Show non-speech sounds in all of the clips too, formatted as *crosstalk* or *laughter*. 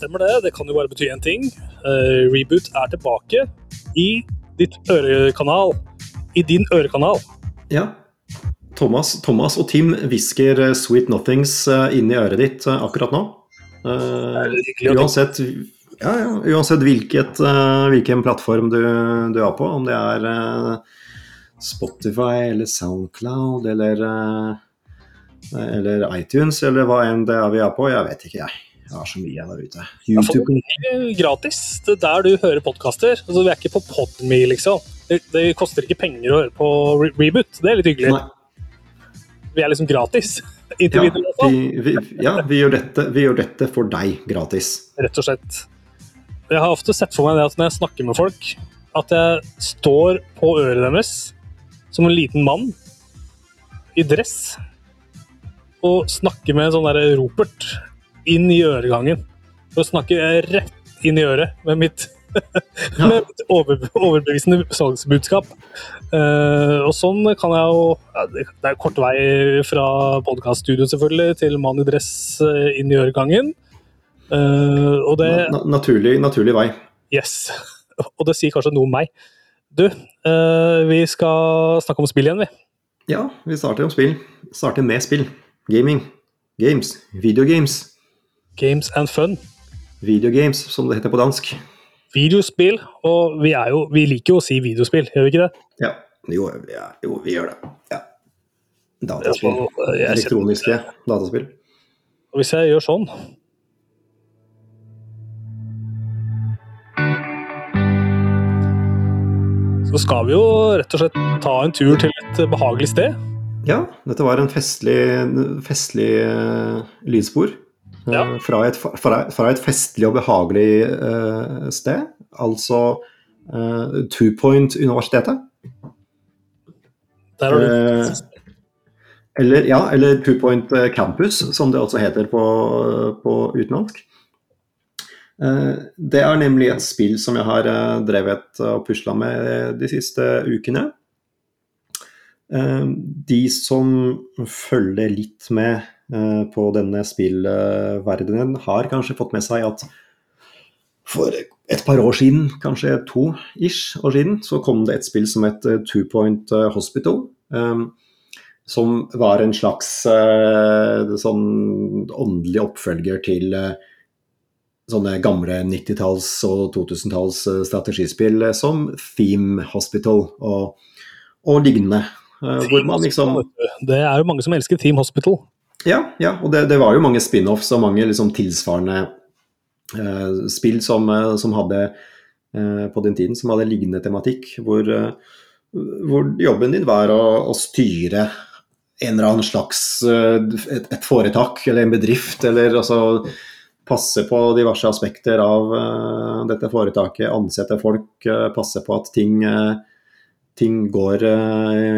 stemmer det. Det kan jo bare bety én ting. Uh, Reboot er tilbake i ditt ørekanal. I din ørekanal. Ja. Thomas, Thomas og Tim hvisker eh, Sweet Nothings inn i øret ditt akkurat nå. Uh, uansett, ja, ja, uansett hvilket, uh, hvilken plattform du, du, er på, om det er uh, Spotify eller Soundcloud eller eller iTunes, eller hva enn det er vi er på. Jeg vet ikke, jeg. Jeg har så mye der ute. YouTube. Ja, gratis. Det er der du hører podkaster. Altså, vi er ikke på Podme, liksom. Det, det, koster ikke penger å høre på re Reboot. Det er litt hyggelig. Nei. Vi er liksom gratis. *laughs* Ja, vi, vi, ja vi, gjør dette, vi gjør dette for deg gratis. Rett og slett. Jeg har ofte sett for meg det at når jeg snakker med folk, at jeg står på øret deres som en liten mann i dress og snakker med en sånn der ropert inn i øregangen. For å snakke rett inn i øret med mitt, *laughs* ja. med mitt over, overbevisende salgsbudskap. Uh, og sånn kan jeg jo ja, Det er kort vei fra podkaststudio selvfølgelig til mann i dress eh, inn i øregangen. Uh, og det Na naturlig, naturlig, vei. Yes. *laughs* Og det sier kanskje noe om meg. Du, uh, vi skal snakke om spill igjen, vi. Ja, vi starter om spill. Starter med spill. Gaming. Games. Videogames. Games and fun. Videogames, som det heter på dansk. Videospill, og vi, jo, vi liker jo å si videospill, gjør vi ikke det? Ja, jo, ja, jo vi gjør det. Ja. Dataspill. Elektroniske dataspill. Hvis jeg gjør sånn Så skal vi jo rett og slett ta en tur til et behagelig sted. Ja, dette var en festlig, festlig uh, lydspor. Uh, ja. fra, et, fra, fra, et, festlig og behagelig uh, sted. Altså Two Point-universitetet. Der har du eller, ja, eller Two Point Campus, som det også heter på, på utenlandsk. Det er nemlig et spill som jeg har drevet og pusla med de siste ukene. Eh, de som følger litt med eh, på denne spillverdenen, har kanskje fått med seg at for et par år siden, kanskje to ish år siden, så kom det et spill som het eh, Two Point Hospital. Som var en slags sånn åndelig oppfølger til sånne gamle 90-talls- og 2000-talls strategispill som Theme Hospital og, og lignende. Eh, hvor man liksom Det er jo mange som elsker Theme Hospital. Ja, ja og det, det var jo mange spin-offs og mange liksom tilsvarende eh, spill som, uh, som hadde eh, på den tiden som hadde lignende tematikk, hvor, hvor jobben din var å, å, styre en eller annen slags et, et, foretak eller en bedrift, eller altså passe på diverse aspekter av dette foretaket, ansette folk, passe på at ting ting går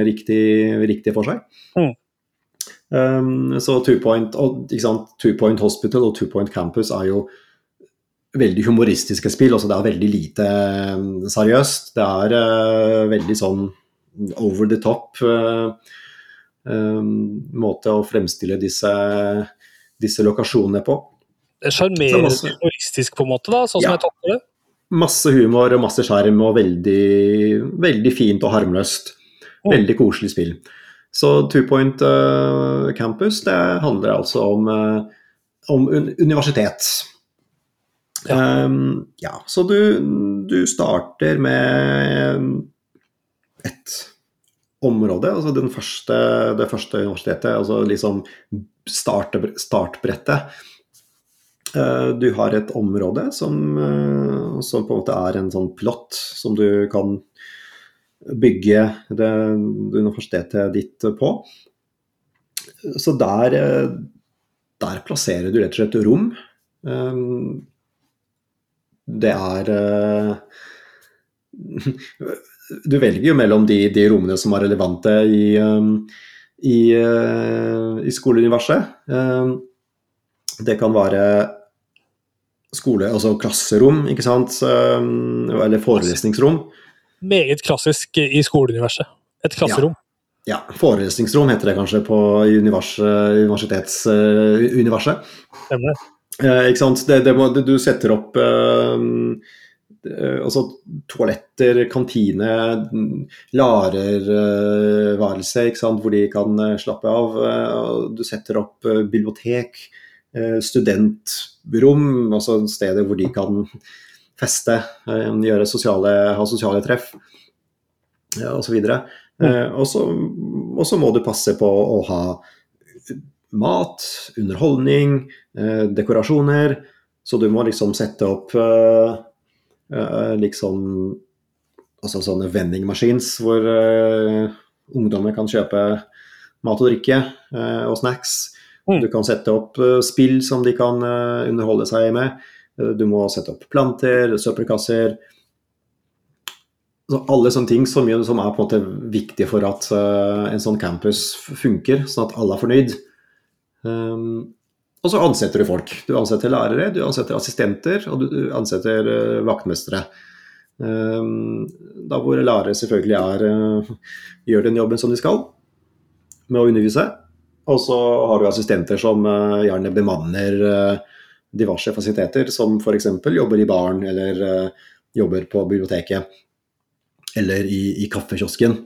riktig, riktig, for seg. Mm. Um, så Two Point, og, Two Point, Hospital og Two Point Campus er jo veldig humoristiske spill. Altså det er veldig lite um, seriøst. Det er uh, veldig sånn over the top uh, um, måte å fremstille disse, disse lokasjonene på. Sjarmerende humoristisk på en måte, da, sånn som jeg tolker det? Masse humor og masse skjerm, og veldig, veldig fint og harmløst. Veldig koselig spill. Så Two Point uh, Campus det handler altså om, uh, om universitet. Ja. Um, ja. så du, du, starter med et område, altså første, det første universitetet, altså liksom start, startbrettet Eh, du har et område som, eh, som, på en måte er en sånn plott som du kan bygge det, universitetet ditt på. Så der, eh, der, plasserer du rett og slett rom. Det er *laughs* Du velger jo mellom de, de rommene som er relevante i, i, i skoleuniverset. Det kan være skole, altså klasserom, ikke sant, eller forelesningsrom. Meget klassisk i skoleuniverset. Et klasserom. Ja. ja. forelesningsrom heter det kanskje på univers, universitetsuniverset. Stemmer. Eh, ikke sant. Det, det må, du setter opp eh, eh, altså toaletter, kantine, lærerværelse, ikke sant, hvor de kan eh, slappe av. Eh, Du setter opp eh, bibliotek, eh, studentrom, altså steder hvor de kan feste, eh, gjøre sosiale, ha sosiale treff osv. Eh, og så og så må du passe på å ha mat, underholdning, eh, dekorasjoner. Så du må liksom sette opp liksom Altså sånne vending machines hvor ungdommer kan kjøpe mat og drikke og snacks. Mm. Du kan sette opp spill som de kan underholde seg med. Eh, Du må sette opp planter, søppelkasser. Så alle sånne ting som, som er på en måte viktige for at uh, en sånn campus funker, sånn at alle er fornøyd. Um, og så ansetter du folk. Du ansetter lærere, du ansetter assistenter og du ansetter uh, vaktmestere. Um, da hvor lærere selvfølgelig er, uh, gjør den jobben som de skal med å undervise. Og så har du assistenter som gjerne bemanner eh, diverse fasiliteter, som f.eks. jobber i baren eller uh, jobber på biblioteket eller i, i kaffekiosken.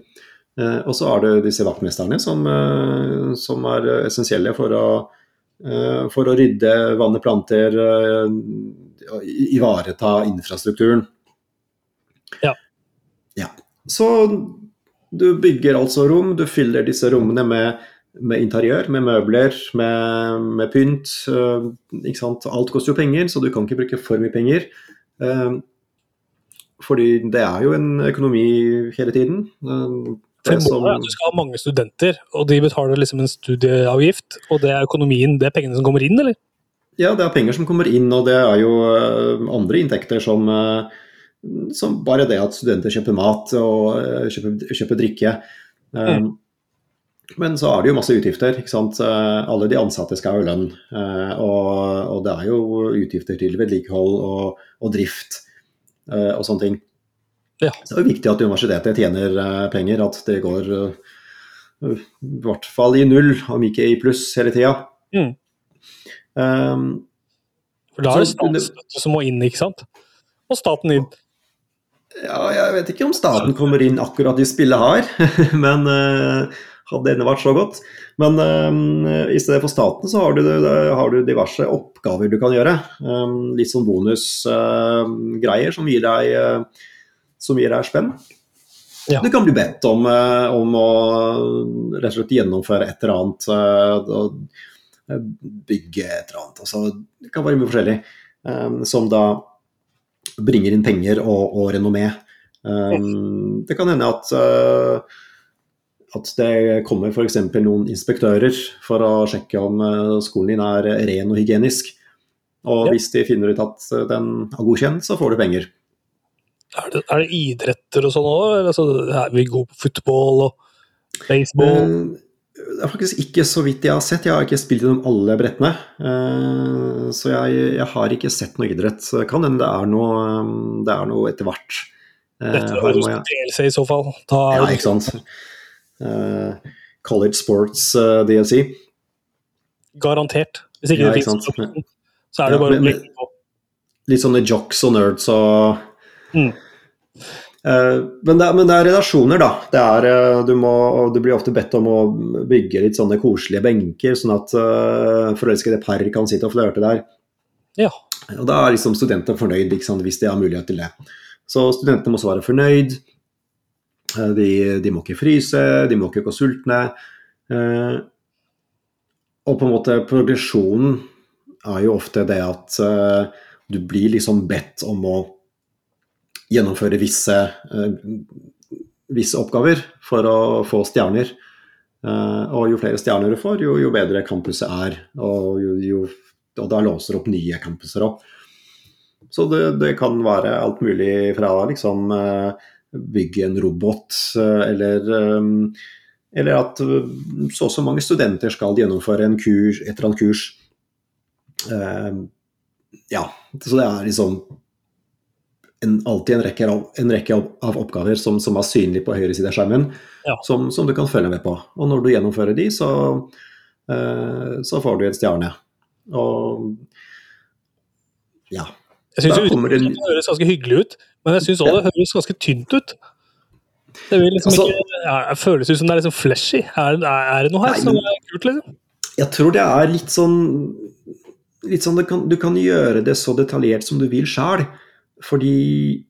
Uh, og så er det disse vaktmesterne som, uh, som er essensielle for å, for å rydde, vanne planter, ivareta infrastrukturen. Ja. ja. Så du bygger altså rom, du fyller disse rommene med, med interiør, med møbler, med, med pynt. eh? Alt koster jo penger, så du kan ikke bruke for mye penger. Eh, fordi det er jo en økonomi hele tiden. Eh, det som- målet er at du skal ha mange studenter, og de betaler liksom en studieavgift. Og det er økonomien, det er pengene som kommer inn, eller? Ja, det er penger som kommer inn, og det er jo andre inntekter som, som bare det at studenter kjøper mat og kjøper, kjøper drikke. Eh, Men så er det jo masse utgifter. ikke sant? Eh, Alle de ansatte skal ha lønn. eh, Og, og det er jo utgifter til vedlikehold og, og drift eh, og sånne ting. Ja. Så det er jo viktig at universitetet tjener penger, at det går i hvert fall i null, om ikke i pluss hele tida. Mm. Um, For da er det statsstøtte som må inn, ikke sant? Og staten inn. Ja, jeg vet ikke om staten kommer inn akkurat i spillet her, *laughs* men eh, hadde denne vært så godt. Men um, i stedet for staten så har du, har du diverse oppgaver du kan gjøre. Um, litt sånn bonusgreier som gir deg eh, som gir deg spenn. Ja. Du kan bli bedt om, uh, om å rett og slett gjennomføre et eller annet. eh, og bygge et eller annet. Altså, det kan være mye forskjellig. Um, som da bringer inn penger og, og renommé. Det kan hende at, uh, at det kommer f.eks. noen inspektører for å sjekke om uh, skolen din er ren og hygienisk. Og Ja. hvis de finner ut at den er godkjent, så får du penger. Er det, er det idretter og sånn òg? Altså, er vi gode på football og baseball? Uh, det er faktisk ikke så vidt jeg har sett. Jeg har ikke spilt gjennom alle brettene. Uh, så jeg, jeg har ikke sett noe idrett. Kan hende det er noe, det er noe etter hvert. Dette er jo DLC i så fall. Da Ja, ikke sant. Eh, college Sports uh, DLC. Garantert. Hvis ikke Ja, det fins, så er det Ja, bare men- å. Litt sånne jocks og nerds og Mm. Eh, men, det, er- men det er relasjoner, da. Det, er, eh, du, må, du blir ofte bedt om å bygge litt sånne koselige benker, sånn at uh, forelskede par kan sitte og flørte der. Ja. Og da er liksom studentene fornøyd, hvis de har mulighet til det. Så studentene må også være fornøyd. Eh, De, de må ikke fryse, de må ikke gå sultne. Eh, og på en måte progresjonen er jo ofte det at eh, du blir liksom bedt om å gjennomføre visse, eh, visse oppgaver for å få stjerner. Eh, og jo flere stjerner du får, jo, jo bedre campuset er. Og, jo, jo, og da låser opp nye campuser opp. Så det, det kan være alt mulig fra liksom eh, bygge en robot, eh, eller, eh, eller at eh, så og så mange studenter skal gjennomføre en kurs, et eller annet kurs. Ja, så det er liksom en, alltid en rekke, av, en rekke av, av oppgaver som, som er synlige på høyre side av skjermen, Ja. som, som du kan følge med på. Og når du gjennomfører de, så, så får du en stjerne. Og ja. Jeg syns det det- høres ganske hyggelig ut, men jeg syns òg Ja. det høres ganske tynt ut. Det liksom Altså- ikke, ja, det føles ut som det er liksom flashy. Er, er, det noe her Nei, som er kult, liksom? Jeg tror det er litt sånn, litt sånn du, kan, du kan gjøre det så detaljert som du vil sjøl. Fordi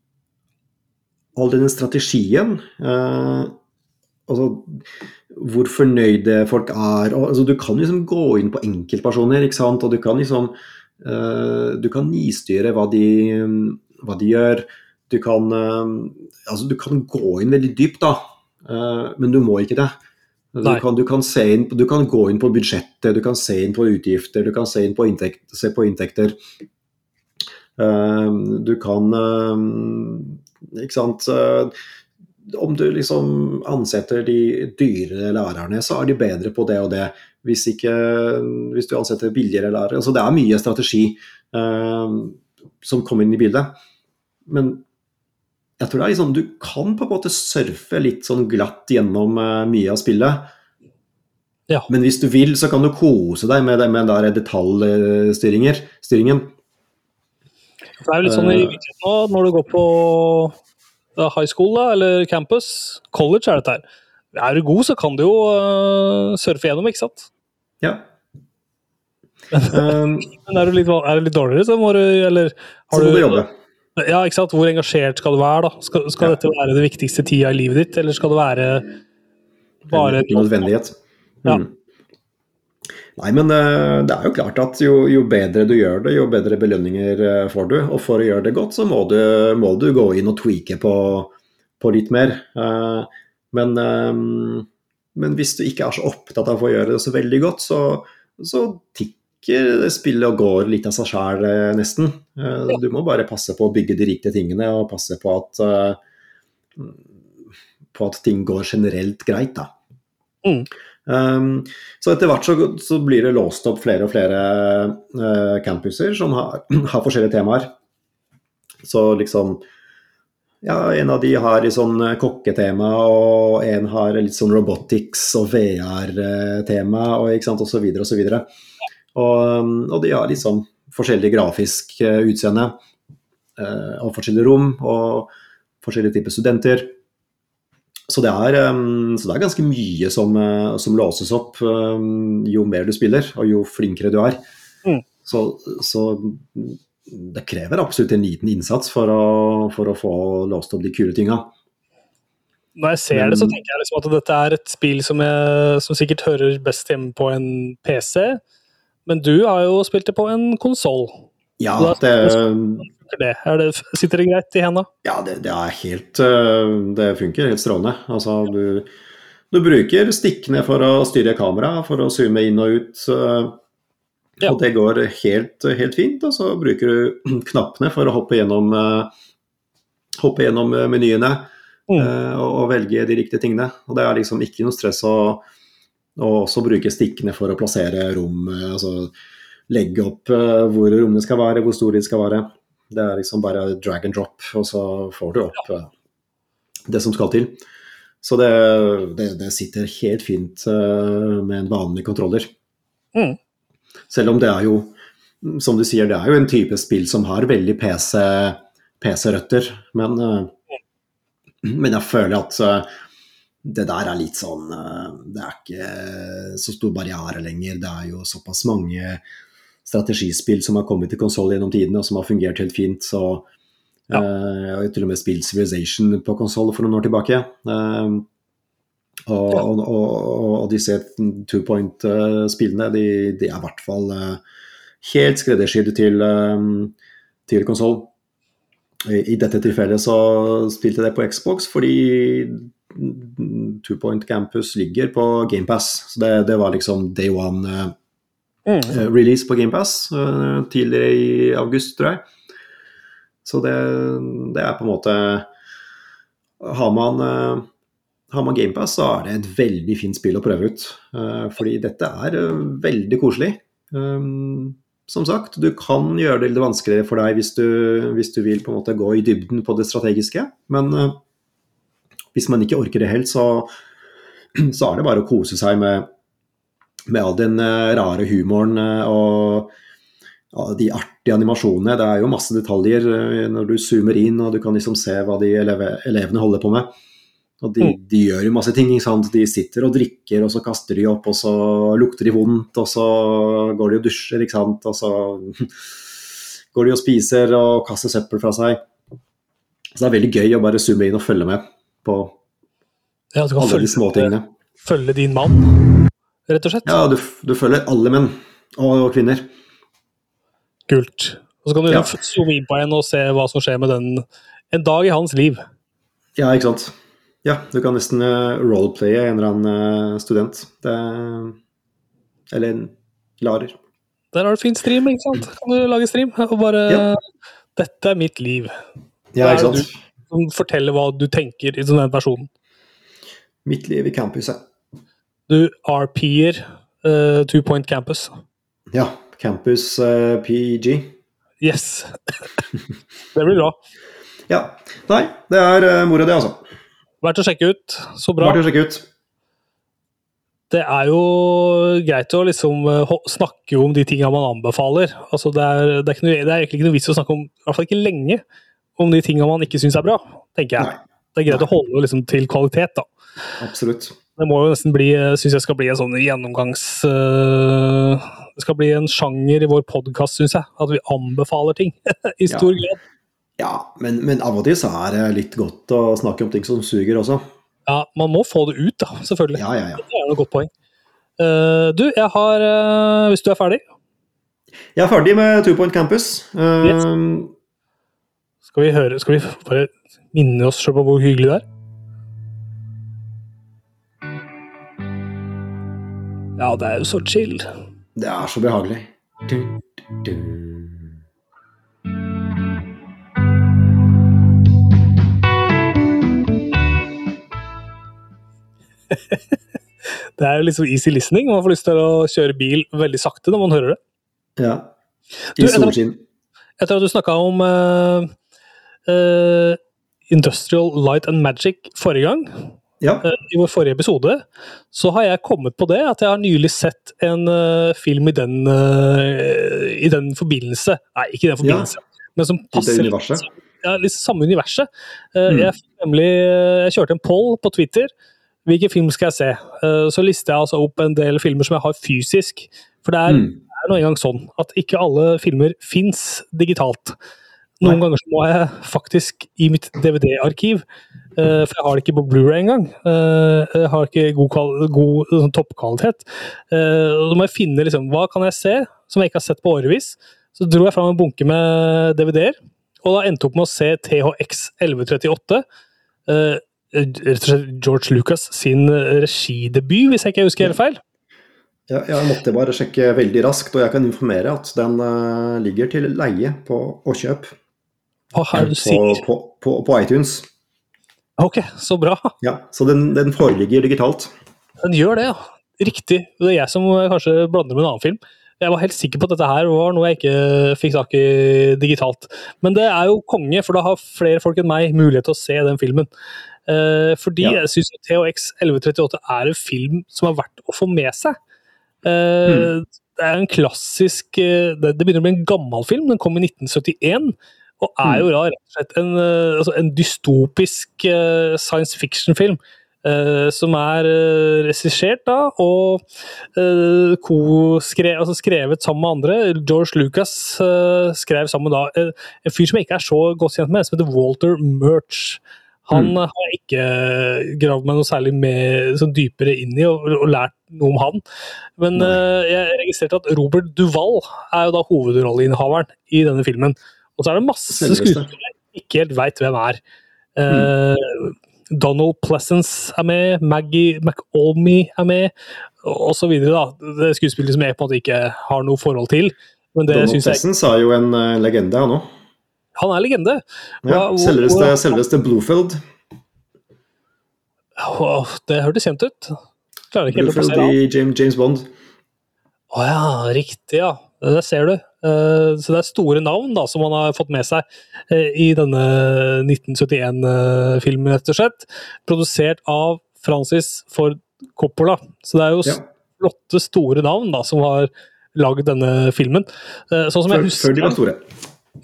all den strategien eh, altså, Hvor fornøyde folk er og, altså, Du kan liksom gå inn på enkeltpersoner, ikke sant? og du kan liksom Du kan nistyre hva de, hva de gjør. Du kan, eh, altså, du kan gå inn veldig dypt, da. Eh, men du må ikke det. Du kan, du, kan se inn, du kan gå inn på budsjettet, du kan se inn på utgifter, du kan se på, inntekt, se på inntekter. Eh, du kan eh, Ikke sant eh, Om du liksom ansetter de dyre lærerne, så er de bedre på det og det. Hvis, ikke, hvis du ansetter billigere lærere. Altså det er mye strategi eh, som kommer inn i bildet. Men jeg tror det er liksom, du kan på en måte surfe litt sånn glatt gjennom eh, mye av spillet. Ja. Men hvis du vil, så kan du kose deg med, det- med den der detaljstyringen. Det er jo litt sånn i Eh. virkeligheten nå, når du går på high school da, eller campus, college er dette her. Er du god, så kan du jo uh, surfe gjennom, ikke sant? Ja. *laughs* Um, Men er du litt, er du litt dårligere, så må du Eller så må du jobbe. Ja, ikke sant? Hvor engasjert skal du være, da? Skal, skal Ja. dette være det viktigste tida i livet ditt, eller skal det være bare En nødvendighet. Ja. Mm. Nei, men eh, det er jo klart at jo, jo bedre du gjør det, jo bedre belønninger eh, får du. Og for å gjøre det godt, så må du, må du gå inn og tweake på, på litt mer. Eh, men, men hvis du ikke er så opptatt av å gjøre det så veldig godt, så, så tikker det spillet og går litt av seg sjæl, nesten. Eh, Du må bare passe på å bygge de riktige tingene, og passe på at eh, på at ting går generelt greit, da. Mm. Um, så etter hvert så, så blir det låst opp flere og flere uh, campuser som har, *clears throat* har forskjellige temaer. Så liksom Ja, en av de har litt sånn eh, kokketema, og en har litt sånn robotics og VR-tema, og ikke sant, og så videre og så. Og, um, og de har liksom forskjellig grafisk eh, utseende, eh, og forskjellige rom, og forskjellige typer studenter. Så det, er, um, så det er ganske mye som, som låses opp um, jo mer du spiller, og jo flinkere du er. Mm. Så, så det krever absolutt en liten innsats for å, for å få låst opp de kule tinga. Når jeg ser det, så tenker jeg liksom at dette er et spill som, jeg, som sikkert hører best hjemme på en PC. Men du har jo spilt det på en konsoll. Ja, det, Det, er det, sitter det greit i henda? ja det, det er helt øh, Det funker helt strålende. Altså, du, du bruker stikkene for å styre kameraet, for å zoome inn og ut. Ja. Og det går helt, helt fint. Og så bruker du *clears throat* knappene for å hoppe gjennom, øh, hoppe gjennom øh, menyene Mm. øh, og, og velge de riktige tingene. Og det er liksom ikke noe stress å, å også bruke stikkene for å plassere rom. altså legge opp hvor rommene skal være, hvor store de skal være. Det er liksom bare drag and drop, og så får du opp øh, det som skal til. Så det, det, det sitter helt fint med en vanlig kontroller. Mm. Selv om det er jo, som du sier, det er jo en type spill som har veldig PC PC-røtter. men, øh, men jeg føler at øh, det der er litt sånn øh, Det er ikke så stor barriere lenger. Det er jo såpass mange strategispill som har kommet til konsoll gjennom tidene, og som har fungert helt fint. så Ja. Uh, Jeg har til og med spilt Civilization på konsoll for noen år tilbake. øh, og, Ja. og, og, og disse two point-spillene de, de er i hvert fall eh, helt skreddersydd til, um, til konsoll. I, I dette tilfellet så spilte jeg det på Xbox fordi Two Point Campus ligger på GamePass. Så det, det var liksom day one eh, Mm. eh, release på GamePass uh, tidligere i august, tror jeg. Så det, det er på en måte Har man eh, har man GamePass, så er det et veldig fint spill å prøve ut. Eh, fordi dette er eh, veldig koselig. Um, som sagt, du kan gjøre det litt vanskeligere for deg hvis du, hvis du vil på en måte gå i dybden på det strategiske. Men eh, hvis man ikke orker det helt, så, *clears throat* så er det bare å kose seg med, med all den rare humoren og de artige animasjonene. Det er jo masse detaljer når du zoomer inn og du kan liksom se hva de eleve, elevene holder på med. Og de, Mm. de gjør jo masse ting. ikke sant? De sitter og drikker, og så kaster de opp, og så lukter de vondt, og så går de og dusjer, ikke sant. Og så *laughs* går de og spiser og kaster søppel fra seg. Så det er veldig gøy å bare zoome inn og følge med på Ja, alle de småtingene. følge din mann, rett og slett. Ja, du, du følger alle menn og kvinner. Kult. Og så kan du Ja. zoome inn på en og se hva som skjer med den en dag i hans liv. Ja, ikke sant. Ja, du kan nesten uh, roleplaye en eller annen eh, student. Det, eller en lærer. Der har du fin stream, ikke sant? Kan du lage stream og bare Ja. Dette er mitt liv. Ja, er ikke sant. Som forteller hva du tenker i den personen. Mitt liv i campuset. Du RP-er uh, Two Point Campus. Ja, campus uh, PG. Yes. *laughs* det blir bra. Ja. Nei, det er uh, mora di, altså. Verdt å sjekke ut. Så bra. Verdt å sjekke ut. Det er jo greit å liksom eh, snakke om de tinga man anbefaler. Altså det, er, det, er ikke noe, det er egentlig ikke noe vits å snakke om, i hvert fall ikke lenge, om de tinga man ikke syns er bra, tenker jeg. Nei, Det er greit å holde liksom til kvalitet, da. absolutt. Det må jo nesten bli, syns jeg skal bli en sånn gjennomgangs... Uh, det skal bli en sjanger i vår podkast, syns jeg. At vi anbefaler ting *laughs* i stor grad. Ja, men, men av og til så er det litt godt å snakke om ting som suger også. Ja, man må få det ut, da, selvfølgelig. Ja, ja, ja. Det er et godt poeng. Uh, du, jeg har uh, Hvis du er ferdig, Jeg er ferdig med Two Point Campus. Uh, Yes. skal vi høre Skal vi bare minne oss selv på hvor hyggelig det er? Ja, det er jo så chill. Det er så behagelig. Du, du, du. *laughs* Det er jo liksom easy listening. Man får lyst til å kjøre bil veldig sakte når man hører det. Ja. I solskinn. Etter at du snakka om uh, uh, Industrial Light and Magic forrige gang, Ja. uh, i vår forrige episode, så har jeg kommet på det at jeg har nylig sett en film i den, i den forbindelse. Nei, ikke i den forbindelse, men som I det passer ja, litt samme universet. Mm. Jeg, nemlig, jeg kjørte en poll på Twitter. Hvilken film skal jeg se? Uh, Så lister jeg altså opp en del filmer som jeg har fysisk. For det er, Mm. er nå engang sånn at ikke alle filmer fins digitalt. Noen Nei. ganger så må jeg faktisk i mitt DVD-arkiv, uh, for jeg har det ikke på Blu-ray engang. Uh, Jeg har ikke god, god sånn toppkvalitet. Uh, og Da må jeg finne liksom, hva kan jeg se som jeg ikke har sett på årevis. Så dro jeg fram en bunke med DVD-er, og da endte jeg opp med å se THX 1138. eh, Rett og slett George Lucas sin regidebut, hvis jeg ikke husker helt feil. Ja, jeg måtte bare sjekke veldig raskt, og jeg kan informere at den uh, ligger til leie på og kjøp Hva er det du sier? på, på, på iTunes. Ok, så bra. Ja, så den, den foreligger digitalt. Den gjør det, ja. Riktig. Det er jeg som kanskje blander med en annen film. Jeg var helt sikker på at dette her var noe jeg ikke fikk tak i digitalt. Men det er jo konge, for da har flere folk enn meg mulighet til å se den filmen. Eh, fordi Ja. jeg syns THX 1138 er en film som er verdt å få med seg. Mm. Det er en klassisk eh, det, begynner å bli en gammel film. Den kom i 1971. Og er Mm. jo rett og slett en, altså en dystopisk science fiction-film. Uh, som er uh, regissert da, og uh, co-skre- altså skrevet sammen med andre. George Lucas skrev sammen da en fyr som jeg ikke er så godt kjent med, som heter Walter Murch. Han Mm. har jeg ikke gravd meg noe særlig med, sånn dypere inn i og, og lært noe om han. Men eh, jeg registrerte at Robert Duvall er jo da hovedrolleinnehaveren i denne filmen. Og så er det masse skuespillere jeg ikke helt veit hvem er. Eh, Donald Pleasance er med, Maggie McAlmy er med, er skuespillere som jeg på en måte ikke har noe forhold til. Men det Donald Pleasance er jo en eh, legende, han òg. Han er legende. Ja, selveste, selveste Bluefield. Det hørtes kjent ut. Klarer ikke helt å plassere i James, James Bond. Å ja, riktig, ja. Det ser du. Eh, Så det er store navn da, som han har fått med seg eh, i denne 1971-filmen, rett og slett. Produsert av Francis Ford Coppola. Så det er jo Ja. flotte, store navn da, som har lagd denne filmen. Eh, sånn som Før, jeg husker før de var store.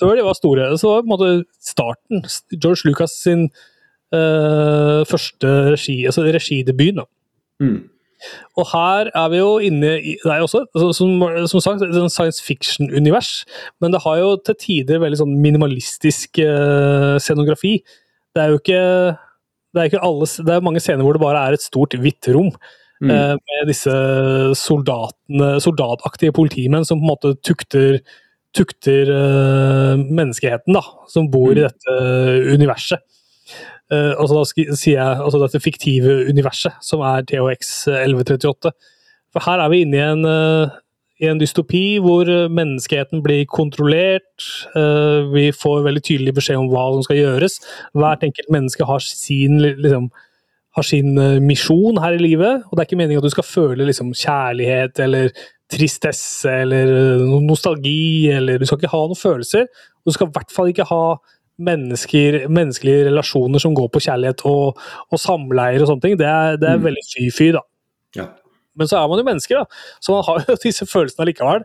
Før de var store. Så var på en måte starten. George Lucas sin uh, første regi, altså regidebut. Mm. Og her er vi jo inne i Det er jo også, altså, som, som sagt, et science fiction-univers, men det har jo til tider veldig sånn minimalistisk uh, scenografi. Det er jo ikke det er, ikke alle, det er mange scener hvor det bare er et stort, hvitt rom. Mm. eh, med disse soldatene, soldataktige politimenn som på en måte tukter, tukter eh, menneskeheten, da, som bor i Mm. dette universet. Eh, altså da sier jeg altså dette fiktive universet, som er THX 1138. For her er vi inne i en, eh, i en dystopi hvor eh, menneskeheten blir kontrollert. eh, vi får veldig tydelig beskjed om hva som skal gjøres. Hvert enkelt menneske har sin li- liksom, har sin eh, misjon her i livet. Og det er ikke meningen at du skal føle liksom, kjærlighet eller tristesse eller eh, nostalgi, eller du skal ikke ha noen følelser. Og du skal i hvert fall ikke ha menneskelige relasjoner som går på kjærlighet og, og samleier og sånne ting. Det er, det er Mm. veldig fy-fy, da. Ja. Men så er man jo mennesker, da. Så man har jo *laughs* disse følelsene likevel.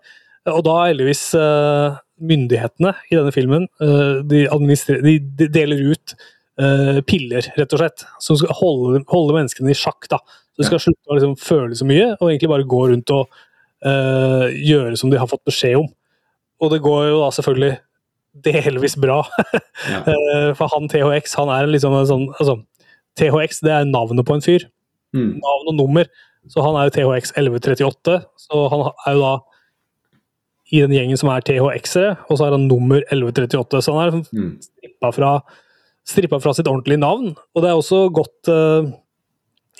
Og da heldigvis eh, myndighetene i denne filmen de, de, de deler ut eh, piller, rett og slett. Som skal holde, holde menneskene i sjakk. da. Så de skal slutte å liksom, føle så mye, og egentlig bare gå rundt og uh, gjøre som de har fått beskjed om. Og det går jo da selvfølgelig delvis bra. *laughs* Ja. Eh, For han THX, han er liksom en sånn altså, THX det er navnet på en fyr. Mm. Navn og nummer. Så han er jo THX 1138. Så han er jo da i den gjengen som er THX-ere, og så er han nummer 1138. Så han er liksom Mm. strippa fra, strippa fra sitt ordentlige navn. Og det er også godt uh,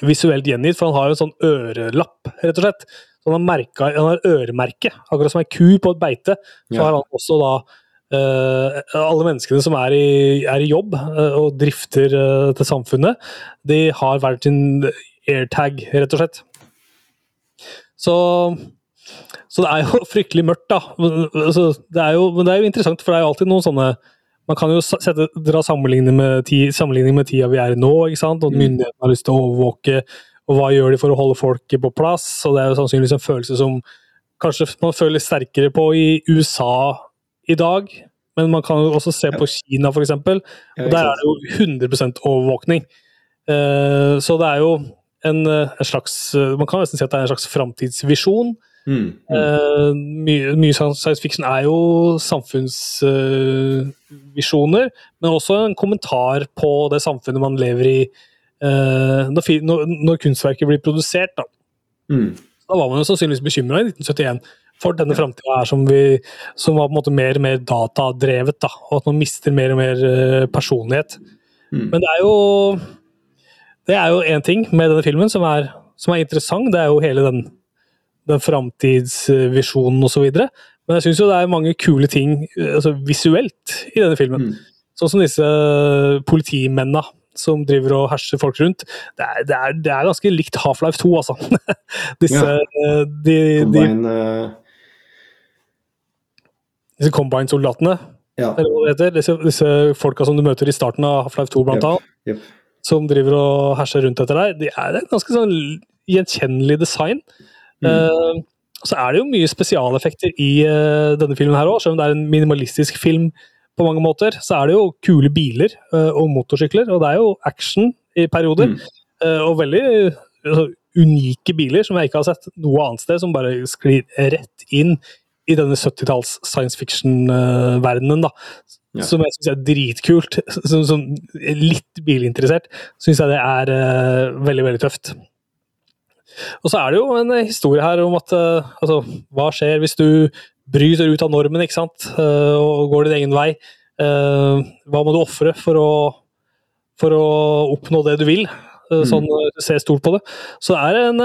visuelt gjengitt, for han har jo en sånn ørelapp, rett og slett. Så han har, merka, han har øremerke, akkurat som ei ku på et beite. Så Ja. har han også da Uh, Alle menneskene som er i, er i jobb uh, og drifter uh, til samfunnet, de har hver sin airtag, rett og slett. Så, så det er jo *laughs* fryktelig mørkt, da. Altså, det er jo, men det er jo interessant, for det er jo alltid noen sånne Man kan jo sette, dra sammenligning med, ti, sammenligning med tida vi er i nå, ikke sant? og Mm. myndighetene har lyst til å overvåke, og hva gjør de for å holde folk på plass? og Det er jo sannsynligvis en følelse som kanskje man føler sterkere på i USA i dag, men man kan jo også se på Kina, f.eks. Og der er det jo 100 overvåkning. Eh, Så det er jo en, eh, en slags eh, Man kan nesten si at det er en slags framtidsvisjon. Mm. Mm. Uh, Mye, mye science fiction er jo samfunnsvisjoner, men også en kommentar på det samfunnet man lever i uh, når, når, kunstverket blir produsert. Da. Mm. da var man jo sannsynligvis bekymra i 1971 for denne framtida som, vi- som var på en måte mer og mer datadrevet, da, og at man mister mer og mer eh, personlighet. Mm. Men det er jo det er jo én ting med denne filmen som er, som er interessant. Det er jo hele den, den framtidsvisjonen osv. Men jeg syns jo det er mange kule ting eh, altså visuelt i denne filmen. Mm. Sånn som disse politimennene som driver og herser folk rundt. Det er, det er, det er ganske likt Half-Life 2, altså. *laughs* disse, Ja. eh, de, de, Combine, eh, disse Combine-soldatene, ja. Disse, disse folka som du møter i starten av Half-Life 2, blant annet. Yep. som driver og herser rundt etter deg, de er et ganske sånn gjenkjennelig design. Mm. Eh, så er det jo mye spesialeffekter i eh, denne filmen her òg, selv om det er en minimalistisk film på mange måter. Så er det jo kule biler eh, og motorsykler, og det er jo action i perioder. Mm. eh, og veldig altså, unike biler som jeg ikke har sett noe annet sted, som bare sklir rett inn i denne 70-talls science fiction-verdenen. da Ja. som jeg syns er dritkult. Som, som litt bilinteressert syns jeg det er uh, veldig, veldig tøft. Og så er det jo en eh, historie her om at eh, altså, hva skjer hvis du bryter ut av normen ikke sant? Eh, og går din egen vei? Hva må du ofre for, for å oppnå det du vil? Eh, Sånn du ser stort på det. Så det er en,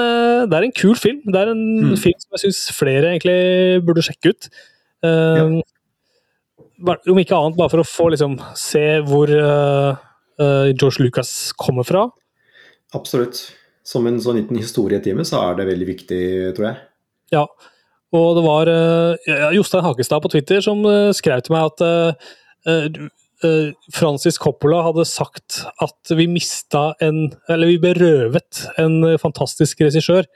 det er en kul film. Det er en Mm. film som jeg syns flere egentlig burde sjekke ut. Ja. Om ikke annet bare for å få liksom, se hvor eh, George Lucas kommer fra. Absolutt. Som en sånn liten historietime så er det veldig viktig, tror jeg. Ja. Og det var uh, Jostein Hakestad på Twitter som uh, skrev til meg at uh, Francis Coppola hadde sagt at vi mista en Eller vi berøvet en fantastisk regissør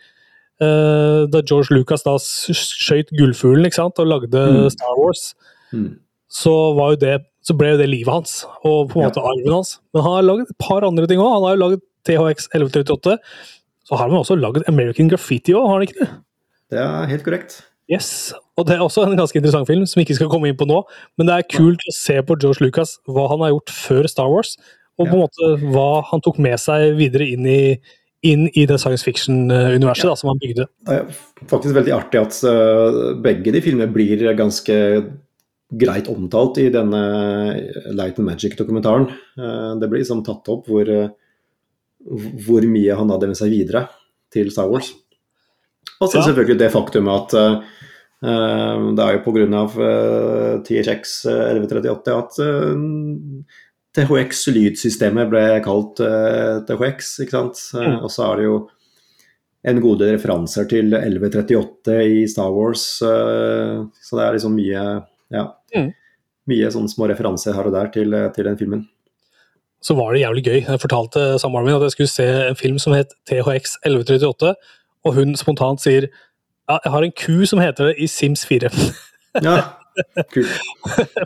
da George Lucas da skjøt gullfuglen ikke sant, og lagde Mm. Star Wars, Mm. så, var jo det, så ble jo det livet hans, og på en Ja. måte arven hans. Men han har laget et par andre ting òg. Han har jo laget THX 1138. Så har han også laget American Graffiti òg, har han ikke det? Det er helt korrekt. Yes, og det er også en ganske interessant film, som vi ikke skal komme inn på nå. Men det er kult å se på George Lucas, hva han har gjort før Star Wars, og på en måte hva han tok med seg videre inn i, inn i det science fiction-universet ja. som han bygde. Det er faktisk veldig artig at eh, begge de filmene blir ganske greit omtalt i denne Light and Magic-dokumentaren. Eh, det blir liksom tatt opp hvor, eh, hvor mye han hadde med seg videre til Star Wars. Og så Ja. selvfølgelig det faktum at eh, det er jo pga. Uh, THX 1138 at uh, THX-lydsystemet ble kalt uh, THX, ikke sant. Mm. Og så er det jo en god del referanser til 1138 i Star Wars, så det er liksom mye ja, Mm. mye sånne små referanser her og der til, til den filmen. Så var det jævlig gøy. Jeg fortalte samboeren min at jeg skulle se en film som het THX 1138, og hun spontant sier ja, jeg har en ku som heter det i Sims 4. *laughs* Ja, kult.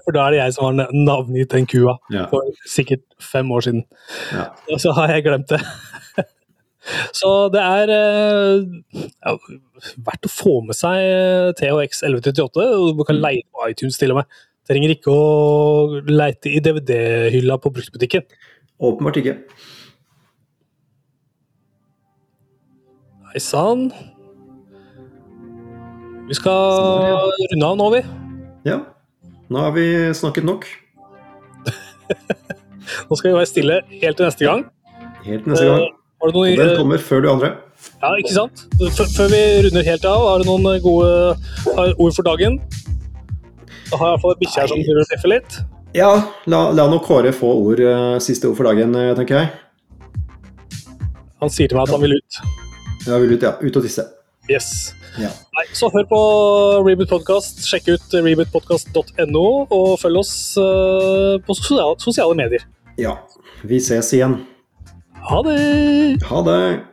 For da er det jeg som har navngitt den kua, Ja, for sikkert fem år siden. ja. Og så har jeg glemt det. *laughs* Så det er eh, ja, verdt å få med seg eh, THX 1138. Du kan leie på iTunes til og med. Trenger ikke å leite i DVD-hylla på bruktbutikken. Åpenbart ikke. Hei sann. Vi skal Sånn runde av nå, vi. Ja, nå har vi snakket nok. *laughs* Nå skal vi være stille helt til neste gang. Helt til neste gang. Eh, Har du noen, den kommer før de andre. ja, ikke sant? F før vi runder helt av, har du noen gode ord for dagen? Da har jeg i hvert fall et bikkje her som treffe litt. Ja, la, la nå Kåre få ord, eh, siste ord for dagen, eh, tenker jeg. Han sier til meg at han vil ut. Ja, vil ut, ja. Ut og tisse. Yes. Ja. Nei, så hør på Reboot Podcast. Sjekk ut rebootpodcast.no, og følg oss eh, på sosiale, sosiale medier. ja. Vi ses igjen. Ha det! Ha det!